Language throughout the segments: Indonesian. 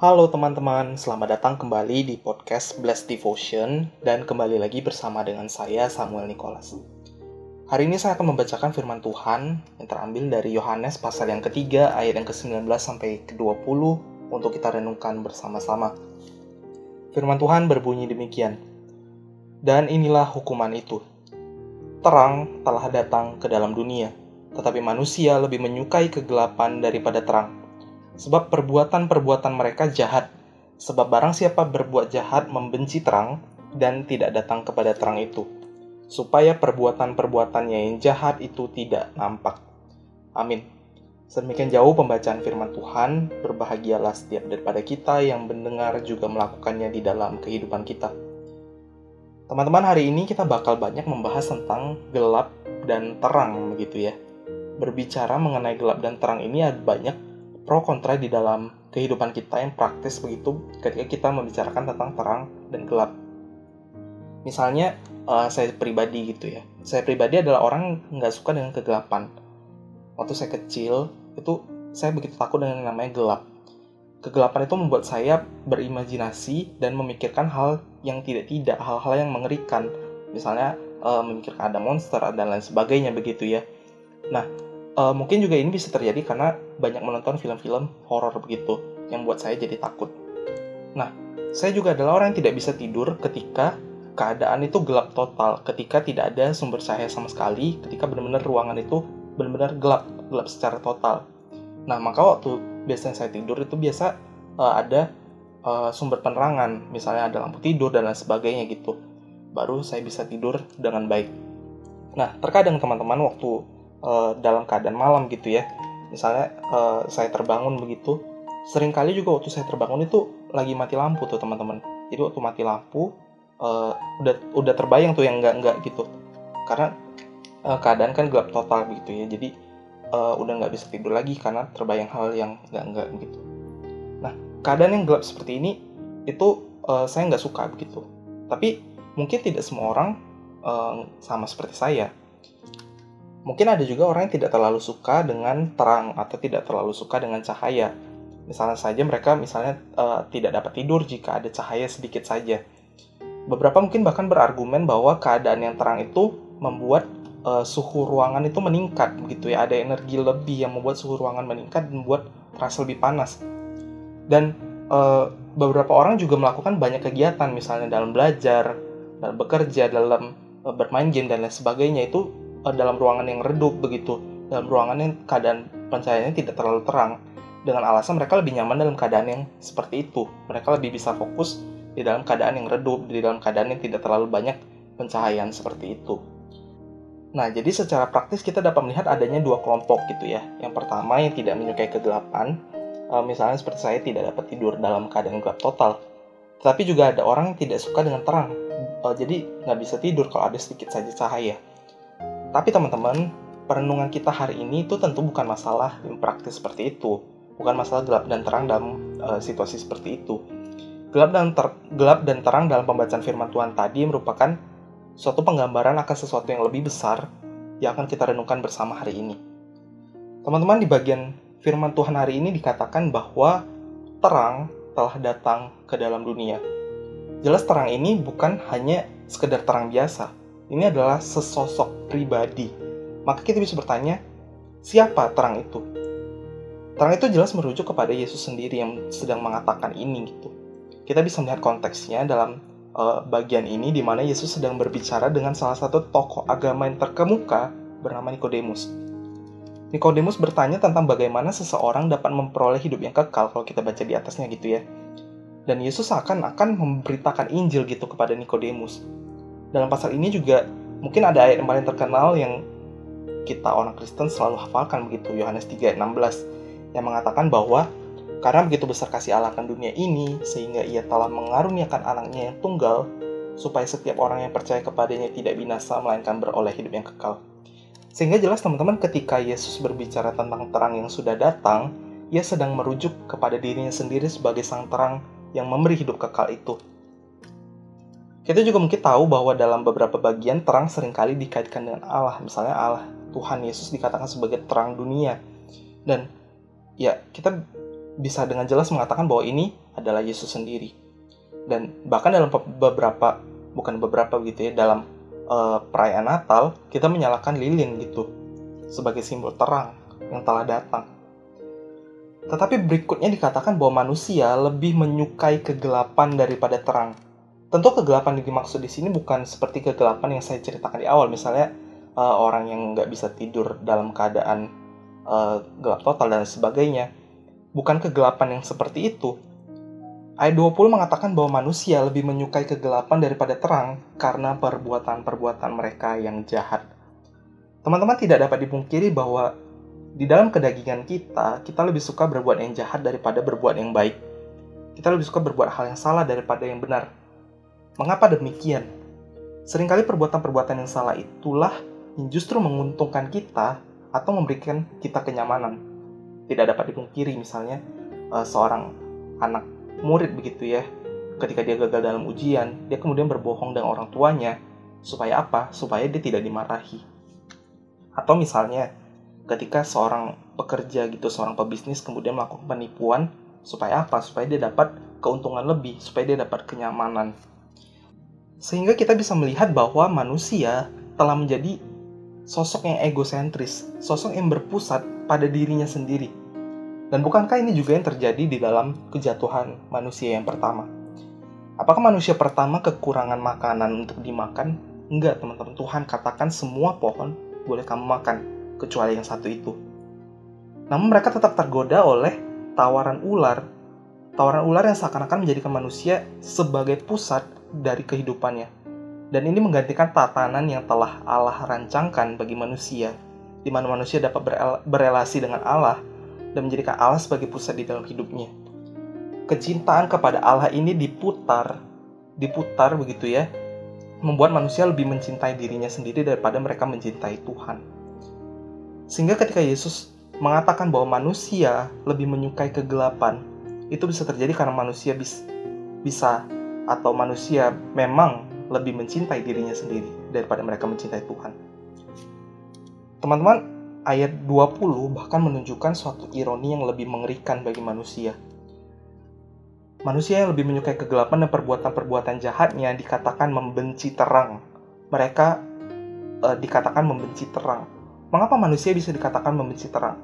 Halo teman-teman, selamat datang kembali di podcast Blessed Devotion dan kembali lagi bersama dengan saya Samuel Nicholas. Hari ini saya akan membacakan firman Tuhan yang terambil dari Yohanes pasal yang ketiga ayat yang ke-19 sampai ke-20 untuk kita renungkan bersama-sama. Firman Tuhan berbunyi demikian. Dan inilah hukuman itu. Terang telah datang ke dalam dunia, tetapi manusia lebih menyukai kegelapan daripada terang sebab perbuatan-perbuatan mereka jahat. Sebab barang siapa berbuat jahat membenci terang dan tidak datang kepada terang itu, supaya perbuatan-perbuatannya yang jahat itu tidak nampak. Amin. Sedemikian jauh pembacaan firman Tuhan, berbahagialah setiap daripada kita yang mendengar juga melakukannya di dalam kehidupan kita. Teman-teman, hari ini kita bakal banyak membahas tentang gelap dan terang begitu ya. Berbicara mengenai gelap dan terang ini ada banyak pro kontra di dalam kehidupan kita yang praktis begitu ketika kita membicarakan tentang terang dan gelap. Misalnya uh, saya pribadi gitu ya, saya pribadi adalah orang nggak suka dengan kegelapan. Waktu saya kecil itu saya begitu takut dengan yang namanya gelap. Kegelapan itu membuat saya berimajinasi dan memikirkan hal yang tidak-tidak, hal-hal yang mengerikan. Misalnya uh, memikirkan ada monster dan lain sebagainya begitu ya. Nah, uh, mungkin juga ini bisa terjadi karena banyak menonton film-film horor begitu yang buat saya jadi takut. Nah, saya juga adalah orang yang tidak bisa tidur ketika keadaan itu gelap total, ketika tidak ada sumber cahaya sama sekali, ketika benar-benar ruangan itu benar-benar gelap, gelap secara total. Nah, maka waktu biasanya saya tidur itu biasa uh, ada uh, sumber penerangan, misalnya ada lampu tidur dan lain sebagainya gitu. Baru saya bisa tidur dengan baik. Nah, terkadang teman-teman waktu uh, dalam keadaan malam gitu ya misalnya uh, saya terbangun begitu sering kali juga waktu saya terbangun itu lagi mati lampu tuh teman-teman. Jadi waktu mati lampu uh, udah udah terbayang tuh yang enggak enggak gitu. Karena uh, keadaan kan gelap total gitu ya. Jadi uh, udah nggak bisa tidur lagi karena terbayang hal yang enggak enggak gitu. Nah keadaan yang gelap seperti ini itu uh, saya nggak suka begitu. Tapi mungkin tidak semua orang uh, sama seperti saya Mungkin ada juga orang yang tidak terlalu suka dengan terang atau tidak terlalu suka dengan cahaya. Misalnya saja mereka misalnya uh, tidak dapat tidur jika ada cahaya sedikit saja. Beberapa mungkin bahkan berargumen bahwa keadaan yang terang itu membuat uh, suhu ruangan itu meningkat begitu ya. Ada energi lebih yang membuat suhu ruangan meningkat dan membuat terasa lebih panas. Dan uh, beberapa orang juga melakukan banyak kegiatan misalnya dalam belajar, dalam bekerja, dalam bermain game dan lain sebagainya itu dalam ruangan yang redup begitu dalam ruangan yang keadaan pencahayaannya tidak terlalu terang dengan alasan mereka lebih nyaman dalam keadaan yang seperti itu mereka lebih bisa fokus di dalam keadaan yang redup di dalam keadaan yang tidak terlalu banyak pencahayaan seperti itu Nah, jadi secara praktis kita dapat melihat adanya dua kelompok gitu ya. Yang pertama yang tidak menyukai kegelapan, uh, misalnya seperti saya tidak dapat tidur dalam keadaan gelap total. Tetapi juga ada orang yang tidak suka dengan terang, uh, jadi nggak bisa tidur kalau ada sedikit saja cahaya. Tapi teman-teman, perenungan kita hari ini itu tentu bukan masalah yang praktis seperti itu. Bukan masalah gelap dan terang dalam uh, situasi seperti itu. Gelap dan, ter gelap dan terang dalam pembacaan firman Tuhan tadi merupakan suatu penggambaran akan sesuatu yang lebih besar yang akan kita renungkan bersama hari ini. Teman-teman, di bagian firman Tuhan hari ini dikatakan bahwa terang telah datang ke dalam dunia. Jelas terang ini bukan hanya sekedar terang biasa, ini adalah sesosok pribadi. Maka kita bisa bertanya, siapa terang itu? Terang itu jelas merujuk kepada Yesus sendiri yang sedang mengatakan ini gitu. Kita bisa melihat konteksnya dalam uh, bagian ini di mana Yesus sedang berbicara dengan salah satu tokoh agama yang terkemuka bernama Nikodemus. Nikodemus bertanya tentang bagaimana seseorang dapat memperoleh hidup yang kekal kalau kita baca di atasnya gitu ya. Dan Yesus akan-akan memberitakan Injil gitu kepada Nikodemus dalam pasal ini juga mungkin ada ayat yang paling terkenal yang kita orang Kristen selalu hafalkan begitu Yohanes 3 ayat 16 yang mengatakan bahwa karena begitu besar kasih Allah akan dunia ini sehingga ia telah mengaruniakan anaknya yang tunggal supaya setiap orang yang percaya kepadanya tidak binasa melainkan beroleh hidup yang kekal. Sehingga jelas teman-teman ketika Yesus berbicara tentang terang yang sudah datang, ia sedang merujuk kepada dirinya sendiri sebagai sang terang yang memberi hidup kekal itu. Kita juga mungkin tahu bahwa dalam beberapa bagian terang sering kali dikaitkan dengan Allah. Misalnya Allah, Tuhan Yesus dikatakan sebagai terang dunia. Dan ya kita bisa dengan jelas mengatakan bahwa ini adalah Yesus sendiri. Dan bahkan dalam beberapa bukan beberapa gitu ya, dalam uh, perayaan Natal kita menyalakan lilin gitu sebagai simbol terang yang telah datang. Tetapi berikutnya dikatakan bahwa manusia lebih menyukai kegelapan daripada terang. Tentu kegelapan yang dimaksud di sini bukan seperti kegelapan yang saya ceritakan di awal, misalnya uh, orang yang nggak bisa tidur dalam keadaan uh, gelap total dan sebagainya. Bukan kegelapan yang seperti itu. Ayat 20 mengatakan bahwa manusia lebih menyukai kegelapan daripada terang karena perbuatan-perbuatan mereka yang jahat. Teman-teman tidak dapat dipungkiri bahwa di dalam kedagingan kita, kita lebih suka berbuat yang jahat daripada berbuat yang baik. Kita lebih suka berbuat hal yang salah daripada yang benar. Mengapa demikian? Seringkali perbuatan-perbuatan yang salah itulah yang justru menguntungkan kita atau memberikan kita kenyamanan. Tidak dapat dipungkiri misalnya uh, seorang anak murid begitu ya, ketika dia gagal dalam ujian, dia kemudian berbohong dengan orang tuanya supaya apa? Supaya dia tidak dimarahi. Atau misalnya ketika seorang pekerja gitu, seorang pebisnis kemudian melakukan penipuan supaya apa? Supaya dia dapat keuntungan lebih, supaya dia dapat kenyamanan. Sehingga kita bisa melihat bahwa manusia telah menjadi sosok yang egosentris, sosok yang berpusat pada dirinya sendiri. Dan bukankah ini juga yang terjadi di dalam kejatuhan manusia yang pertama? Apakah manusia pertama kekurangan makanan untuk dimakan? Enggak, teman-teman. Tuhan katakan semua pohon boleh kamu makan kecuali yang satu itu. Namun mereka tetap tergoda oleh tawaran ular. Tawaran ular yang seakan-akan menjadikan manusia sebagai pusat dari kehidupannya. Dan ini menggantikan tatanan yang telah Allah rancangkan bagi manusia, di mana manusia dapat berelasi dengan Allah dan menjadikan Allah sebagai pusat di dalam hidupnya. Kecintaan kepada Allah ini diputar, diputar begitu ya, membuat manusia lebih mencintai dirinya sendiri daripada mereka mencintai Tuhan. Sehingga ketika Yesus mengatakan bahwa manusia lebih menyukai kegelapan, itu bisa terjadi karena manusia bis, bisa atau manusia memang lebih mencintai dirinya sendiri daripada mereka mencintai Tuhan. Teman-teman, ayat 20 bahkan menunjukkan suatu ironi yang lebih mengerikan bagi manusia. Manusia yang lebih menyukai kegelapan dan perbuatan-perbuatan jahatnya dikatakan membenci terang. Mereka uh, dikatakan membenci terang Mengapa manusia bisa dikatakan membenci terang?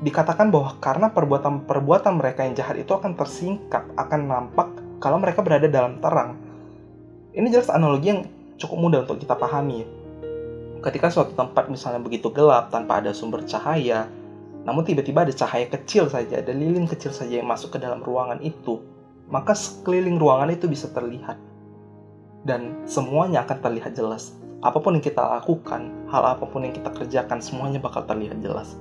Dikatakan bahwa karena perbuatan-perbuatan mereka yang jahat itu akan tersingkap, akan nampak kalau mereka berada dalam terang. Ini jelas analogi yang cukup mudah untuk kita pahami. Ketika suatu tempat misalnya begitu gelap tanpa ada sumber cahaya, namun tiba-tiba ada cahaya kecil saja, ada lilin kecil saja yang masuk ke dalam ruangan itu, maka sekeliling ruangan itu bisa terlihat. Dan semuanya akan terlihat jelas apa pun yang kita lakukan, hal apa pun yang kita kerjakan, semuanya bakal terlihat jelas.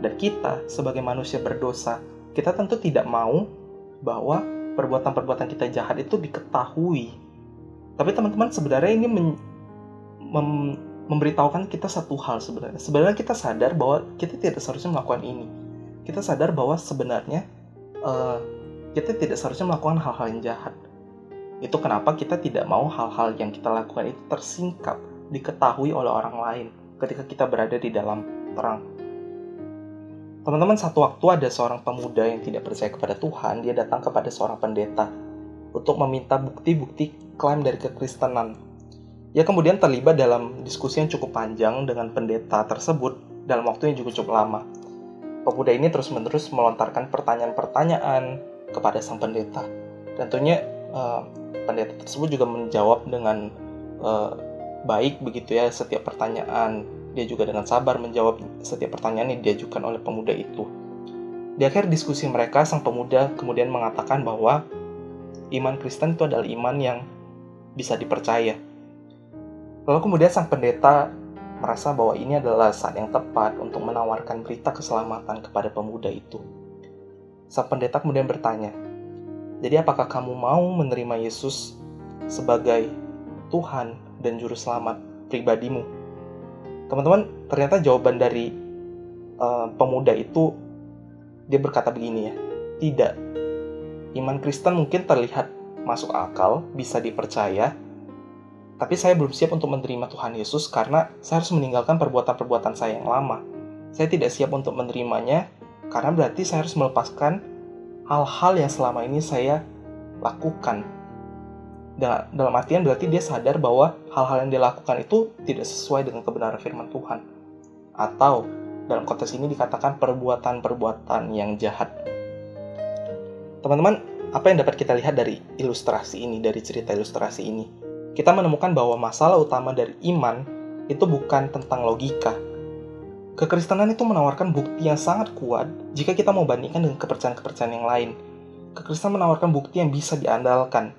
Dan kita, sebagai manusia berdosa, kita tentu tidak mau bahwa perbuatan-perbuatan kita jahat itu diketahui. Tapi teman-teman sebenarnya ini men, mem, memberitahukan kita satu hal sebenarnya. Sebenarnya kita sadar bahwa kita tidak seharusnya melakukan ini. Kita sadar bahwa sebenarnya uh, kita tidak seharusnya melakukan hal-hal yang jahat. Itu kenapa kita tidak mau hal-hal yang kita lakukan itu tersingkap diketahui oleh orang lain ketika kita berada di dalam terang. Teman-teman, satu waktu ada seorang pemuda yang tidak percaya kepada Tuhan, dia datang kepada seorang pendeta untuk meminta bukti-bukti klaim dari kekristenan. Ia kemudian terlibat dalam diskusi yang cukup panjang dengan pendeta tersebut dalam waktu yang cukup, lama. Pemuda ini terus-menerus melontarkan pertanyaan-pertanyaan kepada sang pendeta. Tentunya uh, pendeta tersebut juga menjawab dengan uh, baik begitu ya setiap pertanyaan. Dia juga dengan sabar menjawab setiap pertanyaan yang diajukan oleh pemuda itu. Di akhir diskusi mereka, sang pemuda kemudian mengatakan bahwa iman Kristen itu adalah iman yang bisa dipercaya. Lalu kemudian sang pendeta merasa bahwa ini adalah saat yang tepat untuk menawarkan berita keselamatan kepada pemuda itu. Sang pendeta kemudian bertanya, "Jadi apakah kamu mau menerima Yesus sebagai Tuhan dan Juru Selamat pribadimu. Teman-teman, ternyata jawaban dari uh, pemuda itu dia berkata begini ya, tidak. Iman Kristen mungkin terlihat masuk akal, bisa dipercaya, tapi saya belum siap untuk menerima Tuhan Yesus karena saya harus meninggalkan perbuatan-perbuatan saya yang lama. Saya tidak siap untuk menerimanya karena berarti saya harus melepaskan hal-hal yang selama ini saya lakukan. Dalam artian berarti dia sadar bahwa hal-hal yang dia lakukan itu tidak sesuai dengan kebenaran firman Tuhan. Atau dalam konteks ini dikatakan perbuatan-perbuatan yang jahat. Teman-teman, apa yang dapat kita lihat dari ilustrasi ini, dari cerita ilustrasi ini? Kita menemukan bahwa masalah utama dari iman itu bukan tentang logika. Kekristenan itu menawarkan bukti yang sangat kuat jika kita mau bandingkan dengan kepercayaan-kepercayaan yang lain. Kekristenan menawarkan bukti yang bisa diandalkan.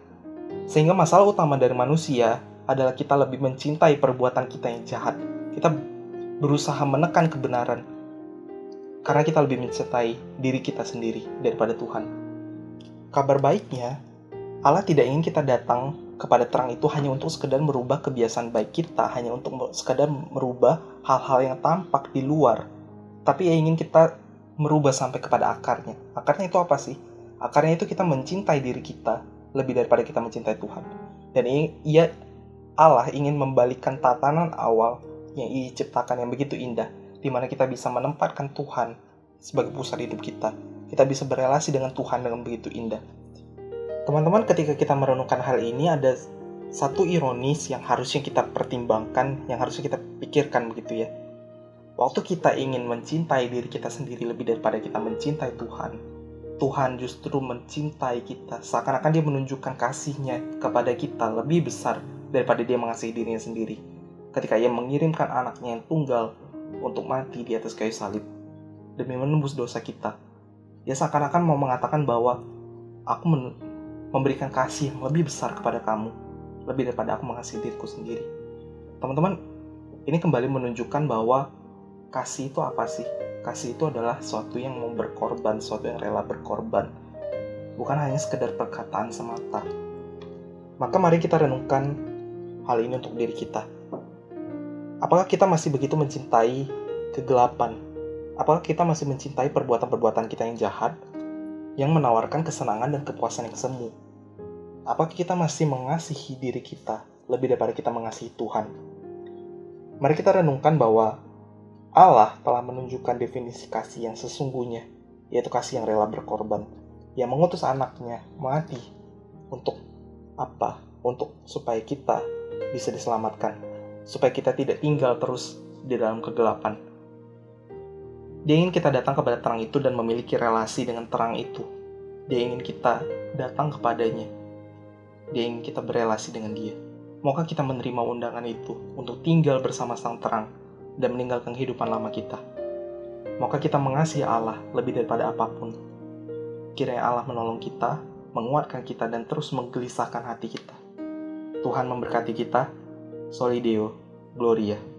Sehingga masalah utama dari manusia adalah kita lebih mencintai perbuatan kita yang jahat. Kita berusaha menekan kebenaran karena kita lebih mencintai diri kita sendiri daripada Tuhan. Kabar baiknya, Allah tidak ingin kita datang kepada terang itu hanya untuk sekedar merubah kebiasaan baik kita, hanya untuk sekedar merubah hal-hal yang tampak di luar. Tapi ia ingin kita merubah sampai kepada akarnya. Akarnya itu apa sih? Akarnya itu kita mencintai diri kita lebih daripada kita mencintai Tuhan. Dan ia Allah ingin membalikkan tatanan awal yang ia ciptakan yang begitu indah, di mana kita bisa menempatkan Tuhan sebagai pusat hidup kita kita bisa berelasi dengan Tuhan dengan begitu indah. Teman-teman, ketika kita merenungkan hal ini, ada satu ironis yang harusnya kita pertimbangkan, yang harusnya kita pikirkan begitu ya. Waktu kita ingin mencintai diri kita sendiri lebih daripada kita mencintai Tuhan, Tuhan justru mencintai kita. Seakan-akan dia menunjukkan kasihnya kepada kita lebih besar daripada dia mengasihi dirinya sendiri. Ketika ia mengirimkan anaknya yang tunggal untuk mati di atas kayu salib demi menembus dosa kita dia seakan-akan mau mengatakan bahwa aku memberikan kasih yang lebih besar kepada kamu, lebih daripada aku mengasihi diriku sendiri. Teman-teman, ini kembali menunjukkan bahwa kasih itu apa sih? Kasih itu adalah sesuatu yang mau berkorban, sesuatu yang rela berkorban. Bukan hanya sekedar perkataan semata. Maka mari kita renungkan hal ini untuk diri kita. Apakah kita masih begitu mencintai kegelapan Apakah kita masih mencintai perbuatan-perbuatan kita yang jahat, yang menawarkan kesenangan dan kepuasan yang semu? Apakah kita masih mengasihi diri kita lebih daripada kita mengasihi Tuhan? Mari kita renungkan bahwa Allah telah menunjukkan definisi kasih yang sesungguhnya, yaitu kasih yang rela berkorban, yang mengutus anaknya mati untuk apa? Untuk supaya kita bisa diselamatkan, supaya kita tidak tinggal terus di dalam kegelapan, dia ingin kita datang kepada terang itu dan memiliki relasi dengan terang itu. Dia ingin kita datang kepadanya. Dia ingin kita berelasi dengan dia. Maukah kita menerima undangan itu untuk tinggal bersama sang terang dan meninggalkan kehidupan lama kita? Maukah kita mengasihi Allah lebih daripada apa pun? Kiranya Allah menolong kita, menguatkan kita, dan terus menggelisahkan hati kita. Tuhan memberkati kita. Solideo, Gloria.